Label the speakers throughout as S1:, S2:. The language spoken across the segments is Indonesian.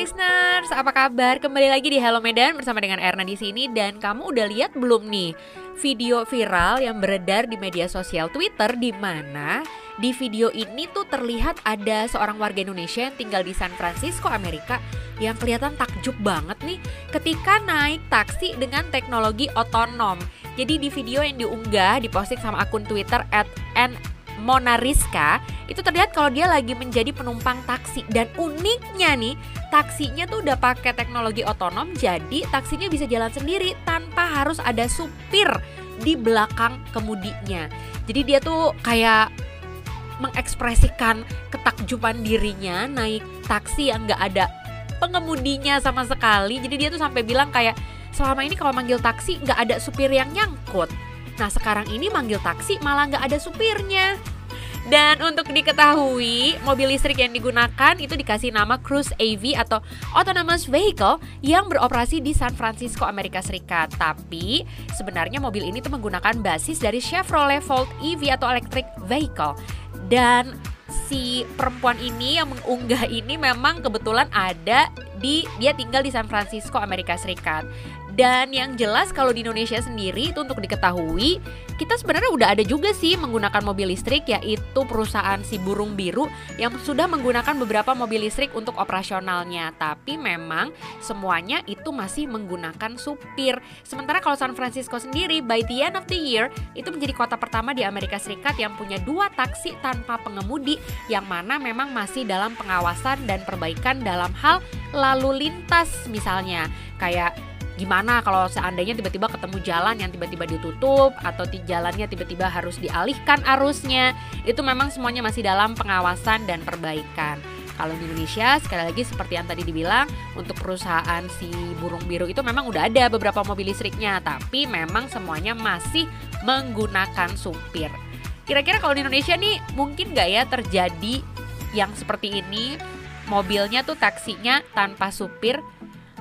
S1: listeners, apa kabar? Kembali lagi di Hello Medan bersama dengan Erna di sini dan kamu udah lihat belum nih video viral yang beredar di media sosial Twitter di mana di video ini tuh terlihat ada seorang warga Indonesia yang tinggal di San Francisco, Amerika yang kelihatan takjub banget nih ketika naik taksi dengan teknologi otonom. Jadi di video yang diunggah diposting sama akun Twitter at Mona Rizka itu terlihat kalau dia lagi menjadi penumpang taksi dan uniknya nih taksinya tuh udah pakai teknologi otonom jadi taksinya bisa jalan sendiri tanpa harus ada supir di belakang kemudinya. Jadi dia tuh kayak mengekspresikan ketakjuban dirinya naik taksi yang gak ada pengemudinya sama sekali. Jadi dia tuh sampai bilang kayak selama ini kalau manggil taksi nggak ada supir yang nyangkut. Nah sekarang ini manggil taksi malah nggak ada supirnya. Dan untuk diketahui, mobil listrik yang digunakan itu dikasih nama Cruise AV atau Autonomous Vehicle yang beroperasi di San Francisco, Amerika Serikat. Tapi sebenarnya mobil ini tuh menggunakan basis dari Chevrolet Volt EV atau Electric Vehicle. Dan si perempuan ini yang mengunggah ini memang kebetulan ada di dia tinggal di San Francisco Amerika Serikat dan yang jelas kalau di Indonesia sendiri itu untuk diketahui kita sebenarnya udah ada juga sih menggunakan mobil listrik yaitu perusahaan si burung biru yang sudah menggunakan beberapa mobil listrik untuk operasionalnya. Tapi memang semuanya itu masih menggunakan supir. Sementara kalau San Francisco sendiri by the end of the year itu menjadi kota pertama di Amerika Serikat yang punya dua taksi tanpa pengemudi yang mana memang masih dalam pengawasan dan perbaikan dalam hal lalu lintas misalnya kayak gimana kalau seandainya tiba-tiba ketemu jalan yang tiba-tiba ditutup atau di jalannya tiba-tiba harus dialihkan arusnya itu memang semuanya masih dalam pengawasan dan perbaikan. Kalau di Indonesia sekali lagi seperti yang tadi dibilang untuk perusahaan si burung biru itu memang udah ada beberapa mobil listriknya tapi memang semuanya masih menggunakan supir. Kira-kira kalau di Indonesia nih mungkin nggak ya terjadi yang seperti ini? Mobilnya tuh taksinya tanpa supir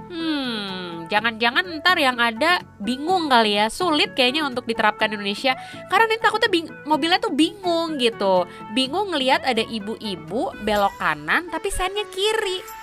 S1: Hmm, jangan-jangan ntar yang ada bingung kali ya, sulit kayaknya untuk diterapkan di Indonesia. Karena nanti takutnya bing mobilnya tuh bingung gitu, bingung ngelihat ada ibu-ibu belok kanan tapi sennya kiri.